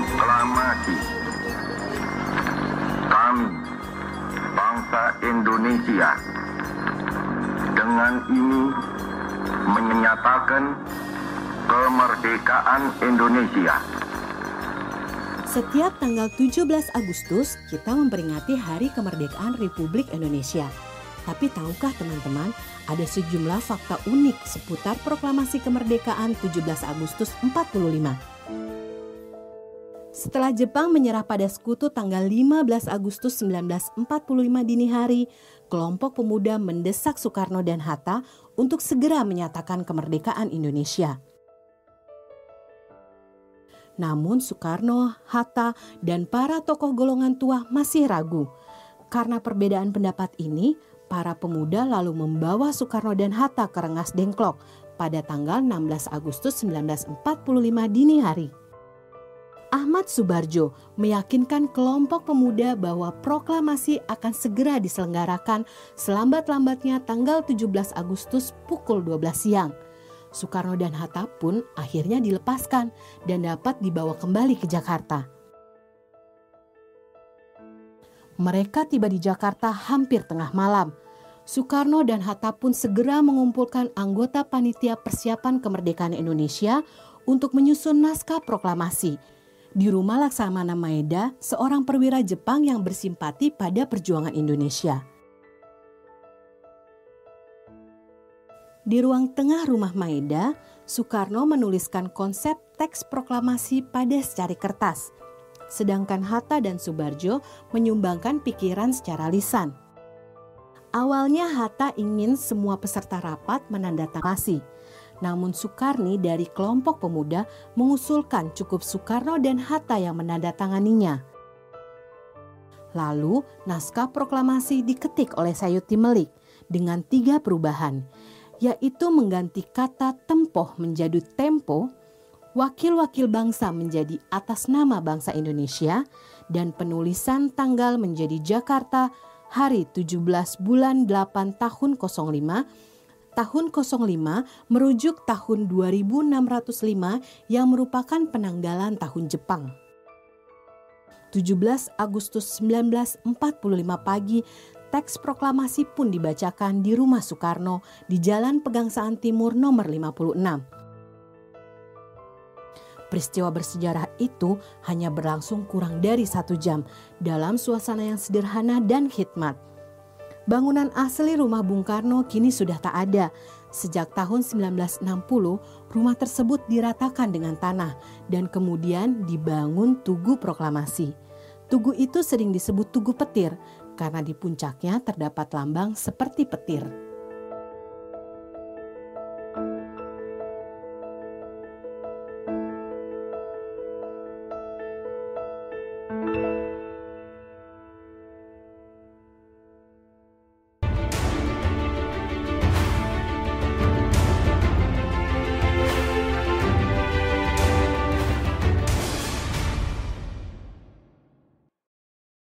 proklamasi. Kami, bangsa Indonesia, dengan ini menyatakan kemerdekaan Indonesia. Setiap tanggal 17 Agustus kita memperingati Hari Kemerdekaan Republik Indonesia. Tapi tahukah teman-teman, ada sejumlah fakta unik seputar proklamasi kemerdekaan 17 Agustus 45. Setelah Jepang menyerah pada sekutu tanggal 15 Agustus 1945 dini hari, kelompok pemuda mendesak Soekarno dan Hatta untuk segera menyatakan kemerdekaan Indonesia. Namun Soekarno, Hatta, dan para tokoh golongan tua masih ragu. Karena perbedaan pendapat ini, para pemuda lalu membawa Soekarno dan Hatta ke Rengas Dengklok pada tanggal 16 Agustus 1945 dini hari. Ahmad Subarjo meyakinkan kelompok pemuda bahwa proklamasi akan segera diselenggarakan selambat-lambatnya tanggal 17 Agustus pukul 12 siang. Soekarno dan Hatta pun akhirnya dilepaskan dan dapat dibawa kembali ke Jakarta. Mereka tiba di Jakarta hampir tengah malam. Soekarno dan Hatta pun segera mengumpulkan anggota panitia persiapan kemerdekaan Indonesia untuk menyusun naskah proklamasi di rumah Laksamana Maeda, seorang perwira Jepang yang bersimpati pada perjuangan Indonesia. Di ruang tengah rumah Maeda, Soekarno menuliskan konsep teks proklamasi pada secari kertas, sedangkan Hatta dan Subarjo menyumbangkan pikiran secara lisan. Awalnya Hatta ingin semua peserta rapat menandatangani namun Soekarni dari kelompok pemuda mengusulkan cukup Soekarno dan Hatta yang menandatanganinya. Lalu naskah proklamasi diketik oleh Sayuti Melik dengan tiga perubahan, yaitu mengganti kata tempoh menjadi tempo, wakil-wakil bangsa menjadi atas nama bangsa Indonesia, dan penulisan tanggal menjadi Jakarta hari 17 bulan 8 tahun 05 tahun 05 merujuk tahun 2605 yang merupakan penanggalan tahun Jepang. 17 Agustus 1945 pagi, teks proklamasi pun dibacakan di rumah Soekarno di Jalan Pegangsaan Timur nomor 56. Peristiwa bersejarah itu hanya berlangsung kurang dari satu jam dalam suasana yang sederhana dan khidmat Bangunan asli rumah Bung Karno kini sudah tak ada. Sejak tahun 1960, rumah tersebut diratakan dengan tanah dan kemudian dibangun Tugu Proklamasi. Tugu itu sering disebut Tugu Petir karena di puncaknya terdapat lambang seperti petir.